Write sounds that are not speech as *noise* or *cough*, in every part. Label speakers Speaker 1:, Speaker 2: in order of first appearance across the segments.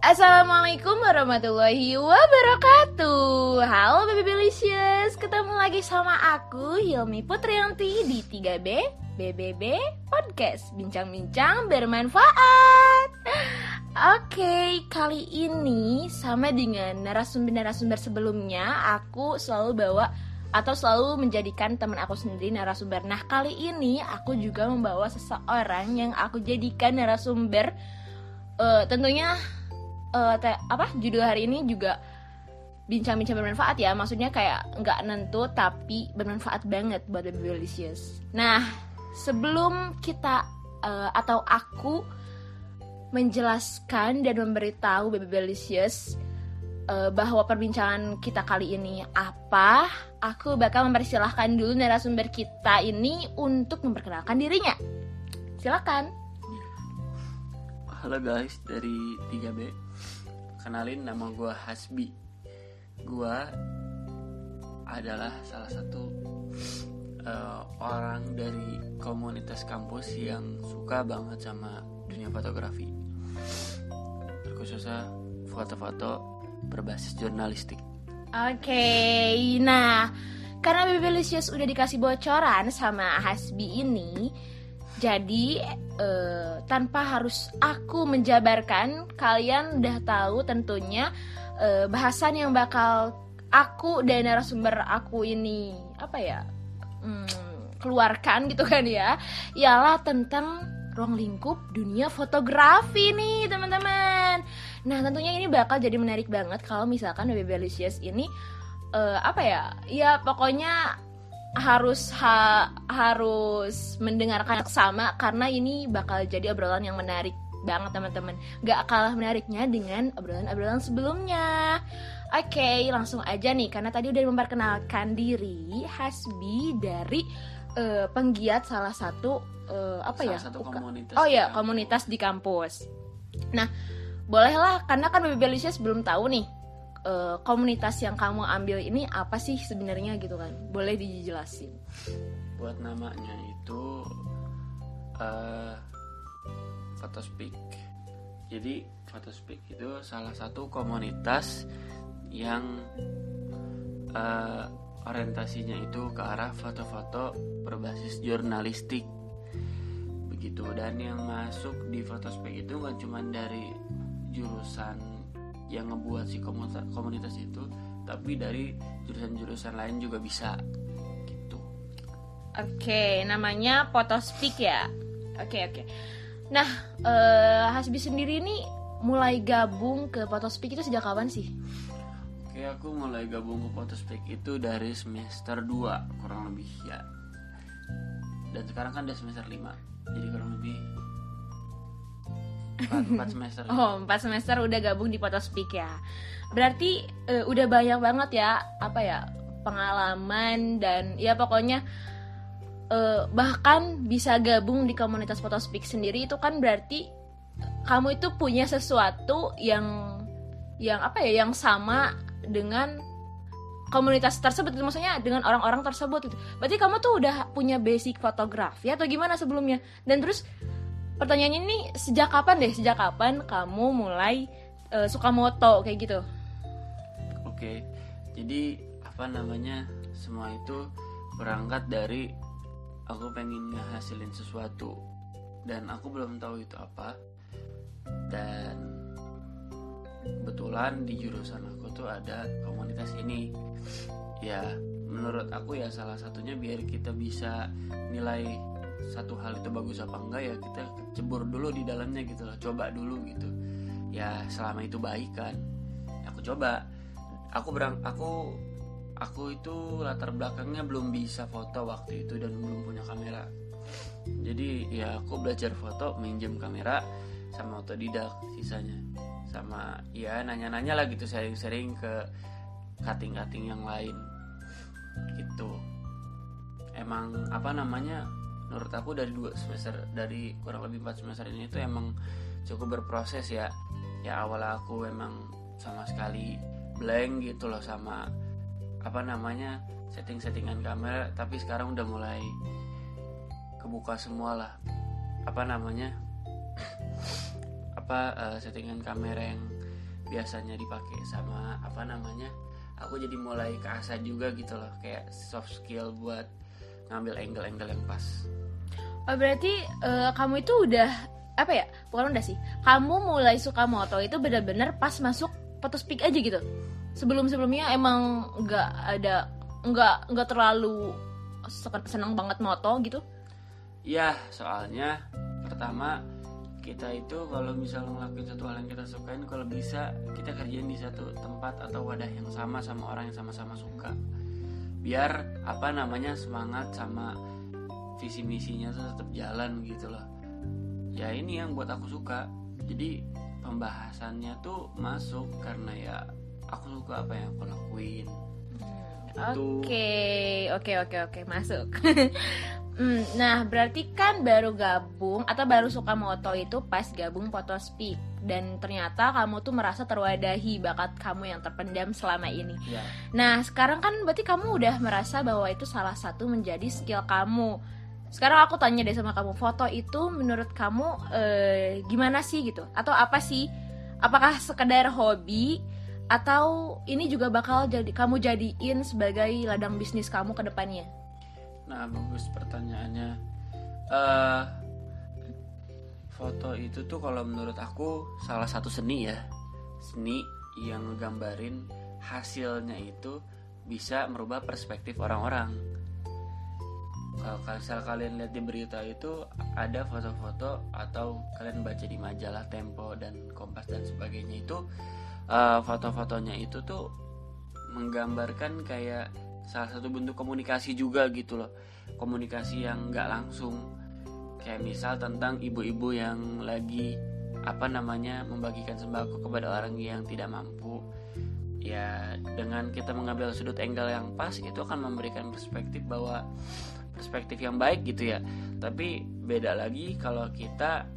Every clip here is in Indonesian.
Speaker 1: Assalamualaikum warahmatullahi wabarakatuh. Halo Baby Belicious Ketemu lagi sama aku Hilmi Putrianti di 3B BBB Podcast. Bincang-bincang bermanfaat. Oke, kali ini sama dengan narasumber-narasumber sebelumnya Aku selalu bawa atau selalu menjadikan teman aku sendiri narasumber. Nah kali ini aku juga membawa seseorang yang aku jadikan narasumber. Uh, Tentunya uh, te, apa judul hari ini juga bincang-bincang bermanfaat ya. Maksudnya kayak nggak nentu tapi bermanfaat banget buat baby delicious nah sebelum kita uh, atau aku menjelaskan dan memberitahu baby delicious uh, bahwa perbincangan kita kali ini apa aku bakal mempersilahkan dulu narasumber kita ini untuk memperkenalkan dirinya. Silakan.
Speaker 2: Halo guys dari 3B Kenalin nama gue Hasbi. Gue adalah salah satu uh, orang dari komunitas kampus yang suka banget sama dunia fotografi. Terkhususnya foto-foto berbasis jurnalistik.
Speaker 1: Oke, okay, nah karena Bebelicious udah dikasih bocoran sama Hasbi ini jadi uh, tanpa harus aku menjabarkan, kalian udah tahu tentunya uh, bahasan yang bakal aku dan narasumber aku ini apa ya hmm, keluarkan gitu kan ya, ialah tentang ruang lingkup dunia fotografi nih teman-teman. Nah tentunya ini bakal jadi menarik banget kalau misalkan Baby Belicious ini uh, apa ya, ya pokoknya harus ha, harus mendengarkan yang sama karena ini bakal jadi obrolan yang menarik banget teman-teman. Gak kalah menariknya dengan obrolan-obrolan sebelumnya. Oke langsung aja nih karena tadi udah memperkenalkan diri Hasbi dari uh, penggiat salah satu uh, apa
Speaker 2: salah
Speaker 1: ya?
Speaker 2: satu komunitas
Speaker 1: oh ya komunitas di kampus. Nah bolehlah karena kan Baby Belicious belum tahu nih uh, komunitas yang kamu ambil ini apa sih sebenarnya gitu kan? Boleh dijelasin?
Speaker 2: Buat namanya itu uh, Photospeak. Jadi Photospeak itu salah satu komunitas yang uh, orientasinya itu ke arah foto-foto berbasis jurnalistik begitu dan yang masuk di Photospeak itu nggak cuma dari jurusan yang ngebuat si komunitas, komunitas itu tapi dari jurusan-jurusan lain juga bisa gitu.
Speaker 1: Oke namanya Photospeak ya? Oke oke. Nah uh, Hasbi sendiri ini mulai gabung ke Photospeak itu sejak kapan sih?
Speaker 2: Oke aku mulai gabung ke Photospeak itu dari semester 2 kurang lebih ya. Dan sekarang kan udah semester 5 jadi kurang lebih empat semester.
Speaker 1: Oh empat semester udah gabung di Photospeak ya. Berarti uh, udah banyak banget ya apa ya pengalaman dan ya pokoknya uh, bahkan bisa gabung di komunitas Photospeak sendiri itu kan berarti kamu itu punya sesuatu yang yang apa ya yang sama dengan komunitas tersebut maksudnya dengan orang-orang tersebut itu berarti kamu tuh udah punya basic fotografi atau gimana sebelumnya? Dan terus pertanyaannya ini sejak kapan deh? Sejak kapan kamu mulai uh, suka moto? Kayak gitu.
Speaker 2: Oke jadi apa namanya semua itu berangkat dari aku pengen ngehasilin sesuatu. Dan aku belum tahu itu apa. Dan kebetulan di jurusan aku tuh ada komunitas ini. Ya menurut aku ya salah satunya biar kita bisa nilai satu hal itu bagus apa enggak ya kita cebur dulu di dalamnya gitu loh coba dulu gitu. Ya selama itu baik kan aku coba. Aku berang aku aku itu latar belakangnya belum bisa foto waktu itu dan belum punya kamera. Jadi ya aku belajar foto minjem kamera sama otodidak sisanya. Sama ya nanya-nanya lah gitu sering-sering ke cutting-cutting yang lain. Gitu. Emang apa namanya menurut aku dari dua semester dari kurang lebih empat semester ini itu emang cukup berproses ya. Ya awal aku emang sama sekali blank gitu loh sama apa namanya setting-settingan kamera tapi sekarang udah mulai kebuka semua lah. Apa namanya *clears throat* apa uh, settingan kamera yang biasanya dipakai sama apa namanya aku jadi mulai keasa juga gitu loh. Kayak soft skill buat ngambil angle-angle yang pas
Speaker 1: Oh berarti eh, kamu itu udah apa ya? Bukan udah sih. Kamu mulai suka moto itu benar-benar pas masuk foto speak aja gitu. Sebelum-sebelumnya emang nggak ada nggak nggak terlalu se- senang banget moto gitu.
Speaker 2: ya soalnya pertama kita itu kalau misal ngelakuin satu hal yang kita sukain kalau bisa kita kerjain di satu tempat atau wadah yang sama sama orang yang sama-sama suka biar apa namanya semangat sama visi misinya tuh tetap jalan gitu loh ya ini yang buat aku suka jadi pembahasannya tuh masuk karena ya aku suka apa yang aku lakuin Itu.
Speaker 1: Oke, oke, oke, oke, masuk. *laughs* Hmm, nah, berarti kan baru gabung atau baru suka moto itu pas gabung foto speak dan ternyata kamu tuh merasa terwadahi bakat kamu yang terpendam selama ini.
Speaker 2: ya
Speaker 1: Nah, sekarang kan berarti kamu udah merasa bahwa itu salah satu menjadi skill kamu. Sekarang aku tanya deh sama kamu, foto itu menurut kamu eh, gimana sih gitu? Atau apa sih? Apakah sekedar hobi atau ini juga bakal jadi kamu jadiin sebagai ladang bisnis kamu ke depannya?
Speaker 2: Nah, bagus pertanyaannya. eh foto itu tuh kalau menurut aku salah satu seni ya. Seni yang ngegambarin hasilnya itu bisa merubah perspektif orang-orang. Kalau misal kalian lihat di berita itu ada foto-foto atau kalian baca di majalah Tempo dan Kompas dan sebagainya itu eh, foto-fotonya itu tuh menggambarkan kayak salah satu bentuk komunikasi juga gitu loh. Komunikasi yang nggak langsung. Kayak misal tentang ibu-ibu yang lagi apa namanya membagikan sembako kepada orang yang tidak mampu. Ya dengan kita mengambil sudut angle yang pas itu akan memberikan perspektif bahwa perspektif yang baik gitu ya. Tapi beda lagi kalau kita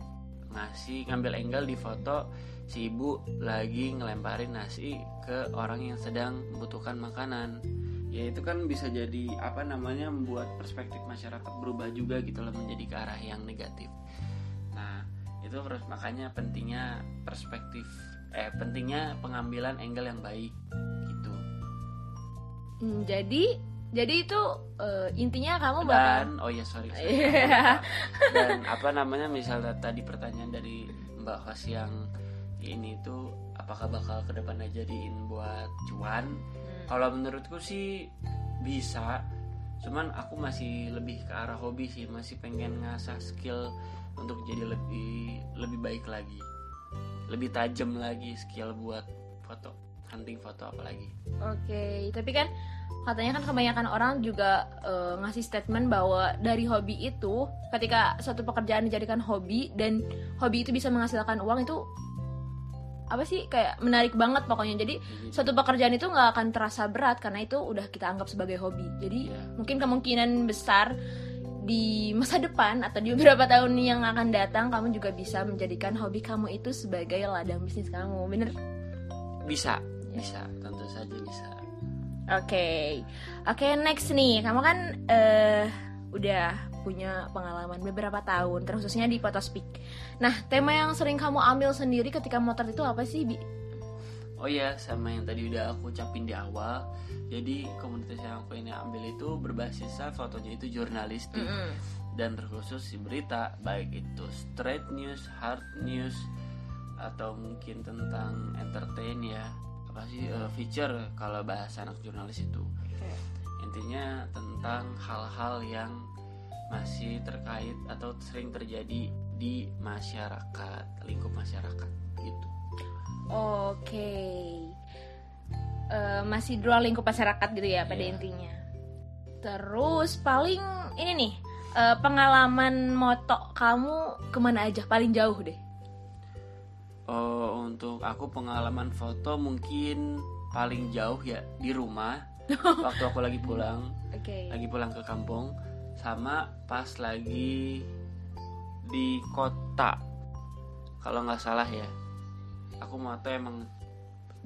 Speaker 2: ngasih ngambil angle di foto si ibu lagi ngelemparin nasi ke orang yang sedang membutuhkan makanan ya itu kan bisa jadi apa namanya membuat perspektif masyarakat berubah juga gitu loh menjadi ke arah yang negatif nah itu terus makanya pentingnya perspektif eh pentingnya pengambilan angle yang baik gitu
Speaker 1: Hmm, jadi jadi itu eh, intinya kamu bakal
Speaker 2: dan oh ya sorry, sorry.
Speaker 1: Iya.
Speaker 2: dan apa namanya misalnya tadi pertanyaan dari Mbak Hos yang ini tuh apakah bakal ke depannya jadiin buat cuan?
Speaker 1: Hmm.
Speaker 2: kalau menurutku sih bisa cuman aku masih lebih ke arah hobi sih masih pengen ngasah skill untuk jadi lebih lebih baik lagi. Lebih tajam lagi skill buat foto hunting foto apalagi.
Speaker 1: Oke, tapi kan katanya kan kebanyakan orang juga eh, ngasih statement bahwa dari hobi itu ketika suatu pekerjaan dijadikan hobi dan hobi itu bisa menghasilkan uang itu apa sih kayak menarik banget pokoknya. Jadi
Speaker 2: Jadi,
Speaker 1: suatu pekerjaan itu nggak akan terasa berat karena itu udah kita anggap sebagai hobi. Jadi
Speaker 2: Iya.
Speaker 1: mungkin kemungkinan besar di masa depan atau di beberapa tahun yang akan datang kamu juga bisa menjadikan hobi kamu itu sebagai ladang bisnis kamu. Bener?
Speaker 2: bisa
Speaker 1: Ya.
Speaker 2: bisa tentu saja bisa
Speaker 1: Oke, oke next nih, kamu kan eh udah punya pengalaman beberapa tahun, terkhususnya di Photospeak. Nah, tema yang sering kamu ambil sendiri ketika motret itu apa sih, Bi?
Speaker 2: Oh ya, sama yang tadi udah aku ucapin di awal. Jadi komunitas yang aku ini ambil itu berbasis fotonya itu jurnalistik
Speaker 1: Mm-mm.
Speaker 2: dan terkhusus si berita, baik itu straight news, hard news, atau mungkin tentang entertain ya, apa sih eh, feature kalau bahasa anak jurnalis itu. Intinya tentang hal-hal yang masih terkait atau sering terjadi di masyarakat, lingkup masyarakat gitu.
Speaker 1: Oke, Eh, masih dua lingkup masyarakat gitu ya pada
Speaker 2: Iya.
Speaker 1: intinya. Terus paling ini nih eh, pengalaman moto kamu ke mana aja paling jauh deh?
Speaker 2: Oh, untuk aku pengalaman foto mungkin paling jauh ya di rumah *laughs* waktu aku lagi pulang,
Speaker 1: Oke.
Speaker 2: lagi pulang ke kampung sama pas lagi di kota. Kalau nggak salah ya. Aku moto emang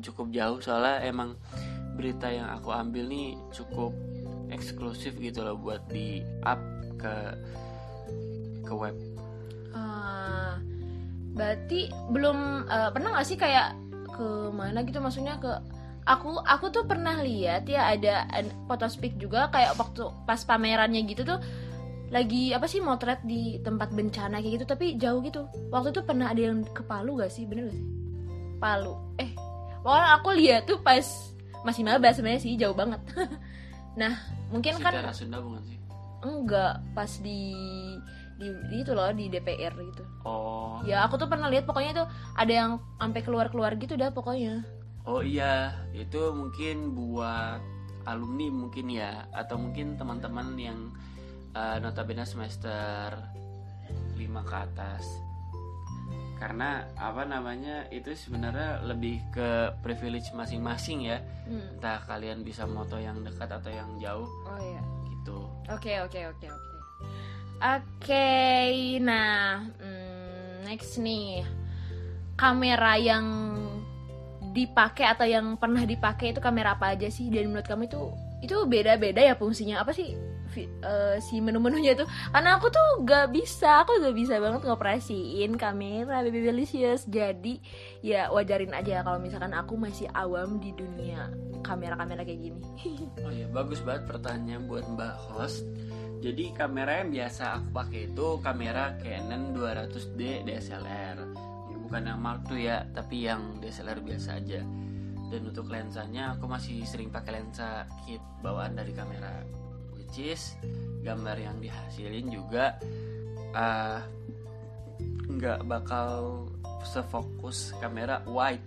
Speaker 2: cukup jauh soalnya emang berita yang aku ambil nih cukup eksklusif gitu loh buat di up ke ke web.
Speaker 1: Ah, berarti belum eh, pernah nggak sih kayak ke mana gitu maksudnya ke aku aku tuh pernah lihat ya ada foto speak juga kayak waktu pas pamerannya gitu tuh lagi apa sih motret di tempat bencana kayak gitu tapi jauh gitu. Waktu itu pernah ada yang ke Palu gak sih? Bener gak sih? Palu. Eh pokoknya aku lihat tuh pas masih maba sebenarnya sih jauh banget. *laughs* Nah mungkin kan
Speaker 2: Sunda bukan sih?
Speaker 1: Enggak pas di di, di itu loh di DPR gitu.
Speaker 2: Oh.
Speaker 1: Ya aku tuh pernah lihat pokoknya tuh ada yang sampai keluar keluar gitu dah pokoknya
Speaker 2: oh iya itu mungkin buat alumni mungkin ya atau mungkin teman-teman yang uh, notabene semester 5 ke atas. Karena apa namanya itu sebenarnya lebih ke privilege masing-masing ya.
Speaker 1: Hmm.
Speaker 2: entah kalian bisa moto yang dekat atau yang jauh.
Speaker 1: Oh iya.
Speaker 2: Gitu.
Speaker 1: Oke oke oke oke. Oke, nah hmm, next nih. Kamera yang dipakai atau yang pernah dipakai itu kamera apa aja sih? Dan menurut kamu itu itu beda-beda ya fungsinya apa sih eh, si menu-menunya itu? Karena aku tuh gak bisa, aku gak bisa banget ngoperasiin kamera baby delicious. Jadi ya wajarin aja kalau misalkan aku masih awam di dunia kamera-kamera kayak gini. *laughs*
Speaker 2: Oh iya, bagus banget pertanyaan buat Mbak Host. Jadi kamera yang biasa aku pakai itu kamera Canon 200D DSLR. Bukan yang Mark II ya, tapi yang DSLR biasa aja. Dan untuk lensanya aku masih sering pakai lensa kit bawaan dari kamera, which is gambar yang dihasilin juga ah, nggak bakal sefokus kamera wide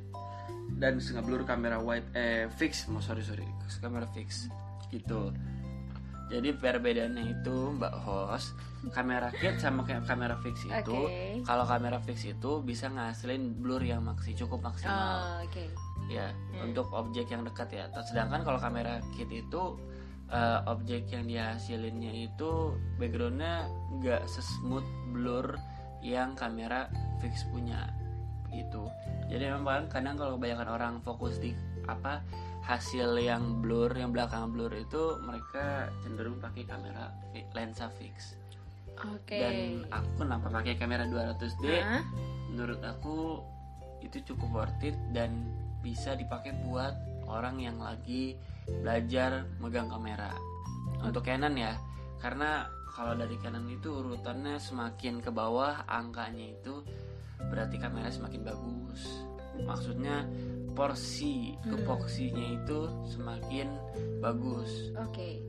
Speaker 2: dan ngeblur kamera wide eh fix mau sorry sorry kamera fix gitu jadi perbedaannya itu mbak host kamera kit sama kayak kamera fix itu
Speaker 1: Oke.
Speaker 2: kalau kamera fix itu bisa ngasilin blur yang maksi cukup maksimal
Speaker 1: Oh, Oke.
Speaker 2: ya
Speaker 1: Hmm.
Speaker 2: untuk objek yang dekat ya sedangkan kalau kamera kit itu eh, objek yang dihasilinnya itu backgroundnya nggak sesmooth blur yang kamera fix punya gitu jadi memang kadang kalau kebanyakan orang fokus di apa hasil yang blur yang belakang blur itu mereka cenderung pakai kamera lensa fix.
Speaker 1: Oke.
Speaker 2: dan aku kenapa pakai kamera 200D
Speaker 1: Hah?
Speaker 2: menurut aku itu cukup worth it dan bisa dipakai buat orang yang lagi belajar megang kamera. Untuk Canon ya. Karena kalau dari Canon itu urutannya semakin ke bawah angkanya itu berarti kamera semakin bagus. Maksudnya porsi
Speaker 1: Hmm.
Speaker 2: tupoksinya itu semakin bagus
Speaker 1: Oke.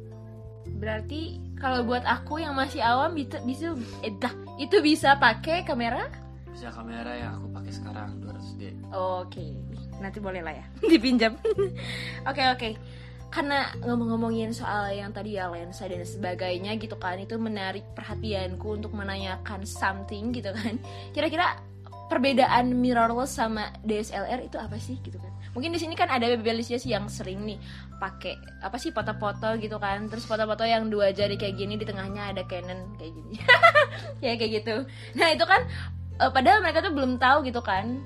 Speaker 1: Berarti kalau buat aku yang masih awam bisa bisa eh, dah, itu bisa pakai kamera?
Speaker 2: bisa kamera yang aku pakai sekarang 200D
Speaker 1: Oke. Nanti boleh lah ya *laughs* dipinjam. *laughs* Oke oke. Karena ngomong-ngomongin soal yang tadi ya lensa dan sebagainya gitu kan itu menarik perhatianku untuk menanyakan something gitu kan. Kira-kira perbedaan mirrorless sama DSLR itu apa sih gitu kan? Mungkin di sini kan ada Baby Alicious yang sering nih pakai apa sih foto-foto gitu kan. Terus foto-foto yang dua jari kayak gini di tengahnya ada Canon kayak gini. *laughs* ya kayak gitu. Nah, itu kan eh, padahal mereka tuh belum tahu gitu kan.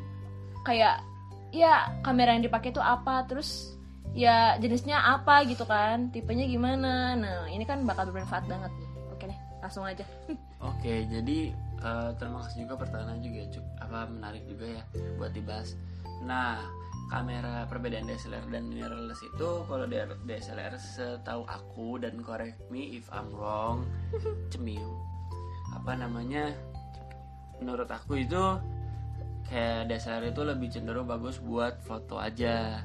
Speaker 1: Kayak ya kamera yang dipakai itu apa terus ya jenisnya apa gitu kan tipenya gimana nah ini kan bakal bermanfaat banget nih oke deh langsung aja *laughs*
Speaker 2: Oke, jadi eh, terima kasih juga pertanyaan juga ya, Cuk. apa menarik juga ya buat dibahas. Nah, kamera perbedaan DSLR dan mirrorless itu kalau DSLR setahu aku dan correct me if I'm wrong, *laughs* cemil. Apa namanya? Menurut aku itu kayak DSLR itu lebih cenderung bagus buat foto aja.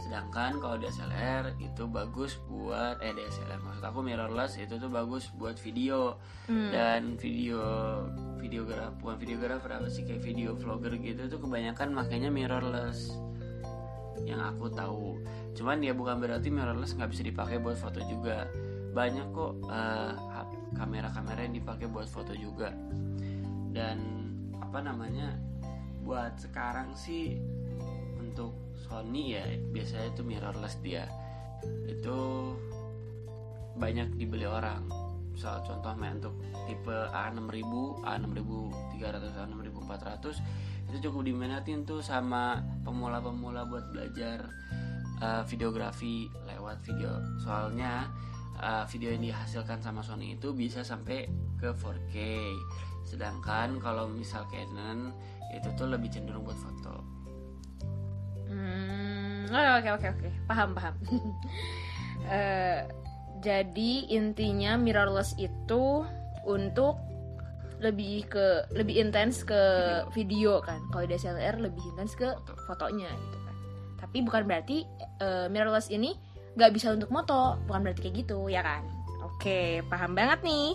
Speaker 2: Sedangkan kalau DSLR itu bagus buat eh DSLR maksud aku mirrorless itu tuh bagus buat video.
Speaker 1: Hmm.
Speaker 2: dan video videograf bukan videographer apa sih kayak video vlogger gitu tuh kebanyakan makanya mirrorless. Yang aku tahu. Cuman ya bukan berarti mirrorless nggak bisa dipakai buat foto juga. Banyak kok eh, kamera-kamera yang dipakai buat foto juga. Dan apa namanya buat sekarang sih untuk Sony ya biasanya itu mirrorless dia itu banyak dibeli orang misal contohnya untuk tipe A6000, A6300, A6400 itu cukup diminatin tuh sama pemula-pemula buat belajar uh, videografi lewat video. Soalnya uh, video yang dihasilkan sama Sony itu bisa sampai ke 4K. Sedangkan kalau misal Canon itu tuh lebih cenderung buat foto.
Speaker 1: Hmm, oke oke oke, paham paham. *laughs* Eh, jadi intinya mirrorless itu untuk lebih ke lebih intens ke video, kan. Kalau DSLR lebih intens ke
Speaker 2: Foto.
Speaker 1: fotonya gitu kan. Tapi bukan berarti eh, mirrorless ini nggak bisa untuk moto, bukan berarti kayak gitu ya kan. Oke, paham banget nih.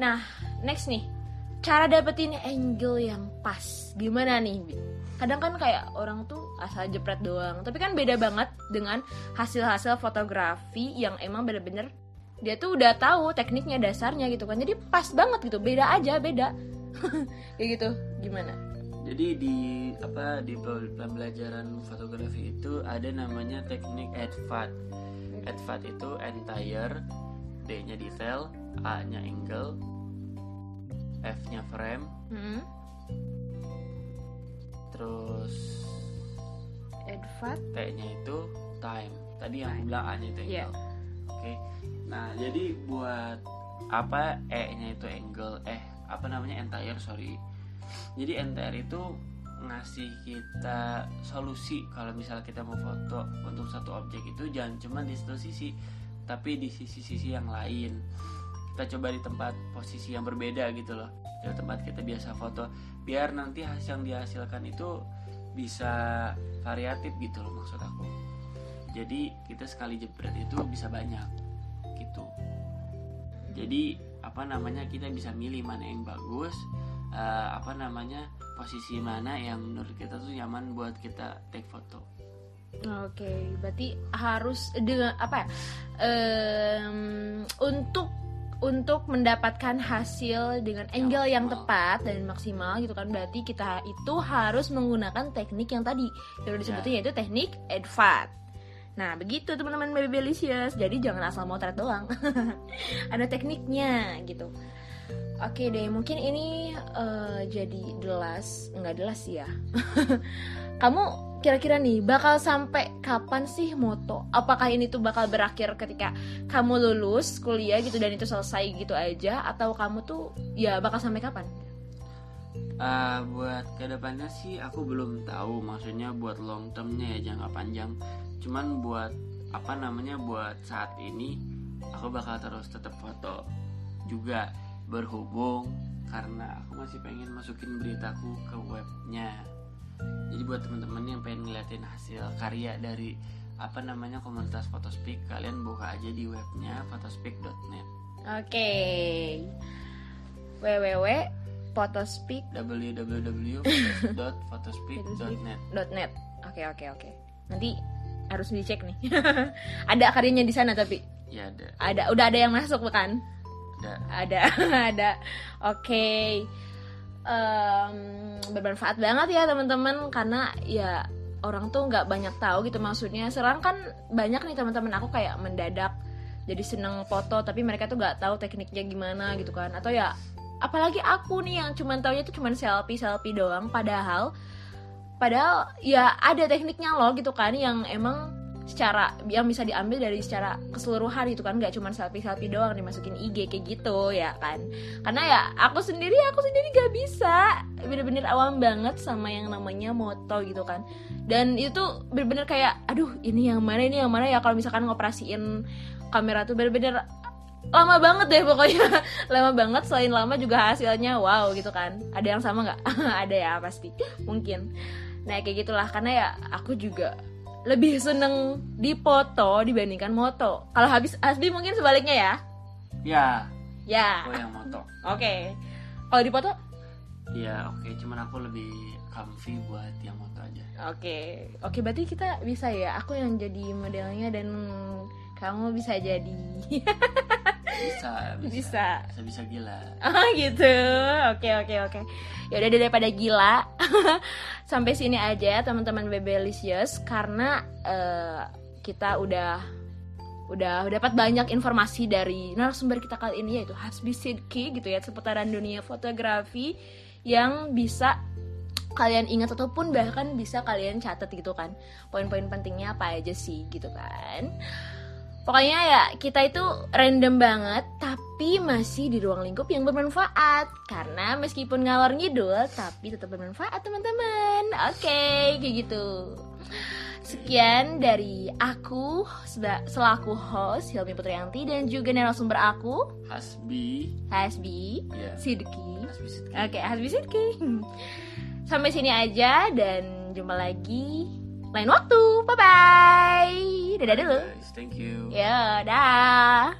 Speaker 1: Nah, next nih. Cara dapetin angle yang pas. Gimana nih? Bi? Kadang kan kayak orang tuh asal jepret doang, tapi kan beda banget dengan hasil-hasil fotografi yang emang bener-bener dia tuh udah tahu tekniknya dasarnya gitu kan. Jadi pas banget gitu, beda aja, beda. *laughs* kayak gitu. Gimana?
Speaker 2: Jadi di apa di pe- pembelajaran fotografi itu ada namanya teknik advat. Advat itu entire, D-nya detail, A-nya angle, F-nya frame,
Speaker 1: Hmm. Advat.
Speaker 2: T-nya itu time. Tadi yang
Speaker 1: Time.
Speaker 2: bilang A-nya itu angle.
Speaker 1: Iya.
Speaker 2: Oke. Nah, jadi buat apa E-nya itu angle, eh apa namanya entire, sorry. Jadi entire itu ngasih kita solusi kalau misalnya kita mau foto untuk satu objek itu jangan cuma di satu sisi, tapi di sisi-sisi yang lain. Kita coba di tempat posisi yang berbeda gitu loh. Dari tempat kita biasa foto, biar nanti hasil yang dihasilkan itu bisa variatif gitu loh maksud aku. Jadi kita sekali jepret itu bisa banyak gitu. Jadi apa namanya kita bisa milih mana yang bagus, eh, apa namanya posisi mana yang menurut kita tuh nyaman buat kita take foto.
Speaker 1: Oke, berarti harus dengan apa ya? em, untuk untuk mendapatkan hasil dengan angle yang tepat dan maksimal gitu kan. Berarti kita itu harus menggunakan teknik yang tadi. Yang udah disebutin yaitu teknik advat. Nah begitu teman-teman baby delicious jadi jangan asal motret doang. *laughs* Ada tekniknya gitu. Oke deh mungkin ini eh, jadi delas nggak delas sih ya. *laughs* Kamu kira-kira nih bakal sampai kapan sih moto? Apakah ini tuh bakal berakhir ketika kamu lulus kuliah gitu dan itu selesai gitu aja atau kamu tuh ya bakal sampai kapan?
Speaker 2: Eh, buat ke depannya sih aku belum tahu, maksudnya buat long termnya ya jangka panjang. Cuman buat apa namanya buat saat ini aku bakal terus tetap foto juga berhubung karena aku masih pengen masukin beritaku ke webnya. Jadi buat teman-teman yang pengen ngeliatin hasil karya dari apa namanya komunitas Photospeak, kalian buka aja di webnya photospeak.net.
Speaker 1: Oke. www photospeak
Speaker 2: www.photospeak.net. *laughs*
Speaker 1: net. Oke oke oke. Nanti harus dicek nih. *laughs* ada karyanya di sana tapi
Speaker 2: Ya ada,
Speaker 1: ada udah ada yang masuk bukan?
Speaker 2: ada.
Speaker 1: ada *laughs* ada oke Em, bermanfaat banget ya teman-teman. Karena ya orang tuh nggak banyak tahu gitu maksudnya. Sekarang kan banyak nih teman-teman aku kayak mendadak jadi seneng foto tapi mereka tuh nggak tahu tekniknya gimana gitu kan. Atau ya apalagi aku nih yang cuman taunya tuh cuman selfie selfie doang. Padahal padahal ya ada tekniknya loh gitu kan yang emang secara yang bisa diambil dari secara keseluruhan itu kan nggak cuma selfie selfie doang dimasukin IG kayak gitu ya kan. Karena ya aku sendiri aku sendiri gak bisa bener-bener awam banget sama yang namanya moto gitu kan. Dan itu bener-bener kayak aduh ini yang mana ini yang mana ya? Kalau misalkan ngoperasiin kamera tuh bener-bener lama banget deh pokoknya. *laughs* Lama banget selain lama juga hasilnya wow gitu kan. Ada yang sama nggak? *laughs* Ada ya pasti. Mungkin. Nah kayak gitulah. Karena ya aku juga lebih seneng dipoto dibandingkan moto kalau habis Hasbi mungkin sebaliknya ya
Speaker 2: Ya,
Speaker 1: ya
Speaker 2: aku yang moto.
Speaker 1: Oke. Kalau di foto?
Speaker 2: Ya oke, cuman aku lebih comfy buat yang moto aja.
Speaker 1: Oke. Oke, berarti kita bisa ya. Aku yang jadi modelnya dan kamu bisa jadi. *laughs*
Speaker 2: Bisa, bisa.
Speaker 1: Bisa.
Speaker 2: Bisa, bisa gila.
Speaker 1: Oh gitu. Oke, oke, oke. Ya udah daripada gila. *laughs* Sampai sini aja teman-teman Bebelicious karena eh, kita udah udah dapat banyak informasi dari narasumber kita kali ini yaitu Hasbi Sidki gitu ya seputaran dunia fotografi yang bisa kalian ingat ataupun bahkan bisa kalian catat gitu kan poin-poin pentingnya apa aja sih gitu kan Pokoknya ya kita itu random banget tapi masih di ruang lingkup yang bermanfaat karena meskipun ngalor ngidul tapi tetap bermanfaat teman-teman. Oke, kayak gitu. Sekian dari aku selaku host Hilmi Putrianti dan juga narasumber aku
Speaker 2: Hasbi
Speaker 1: Hasbi
Speaker 2: ya
Speaker 1: Sidki.
Speaker 2: Hasbi Sidki.
Speaker 1: Oke, Hasbi Sidki. Sampai sini aja dan jumpa lagi lain waktu. Bye bye. Dadah dulu.
Speaker 2: guys thank you
Speaker 1: Ya, dah.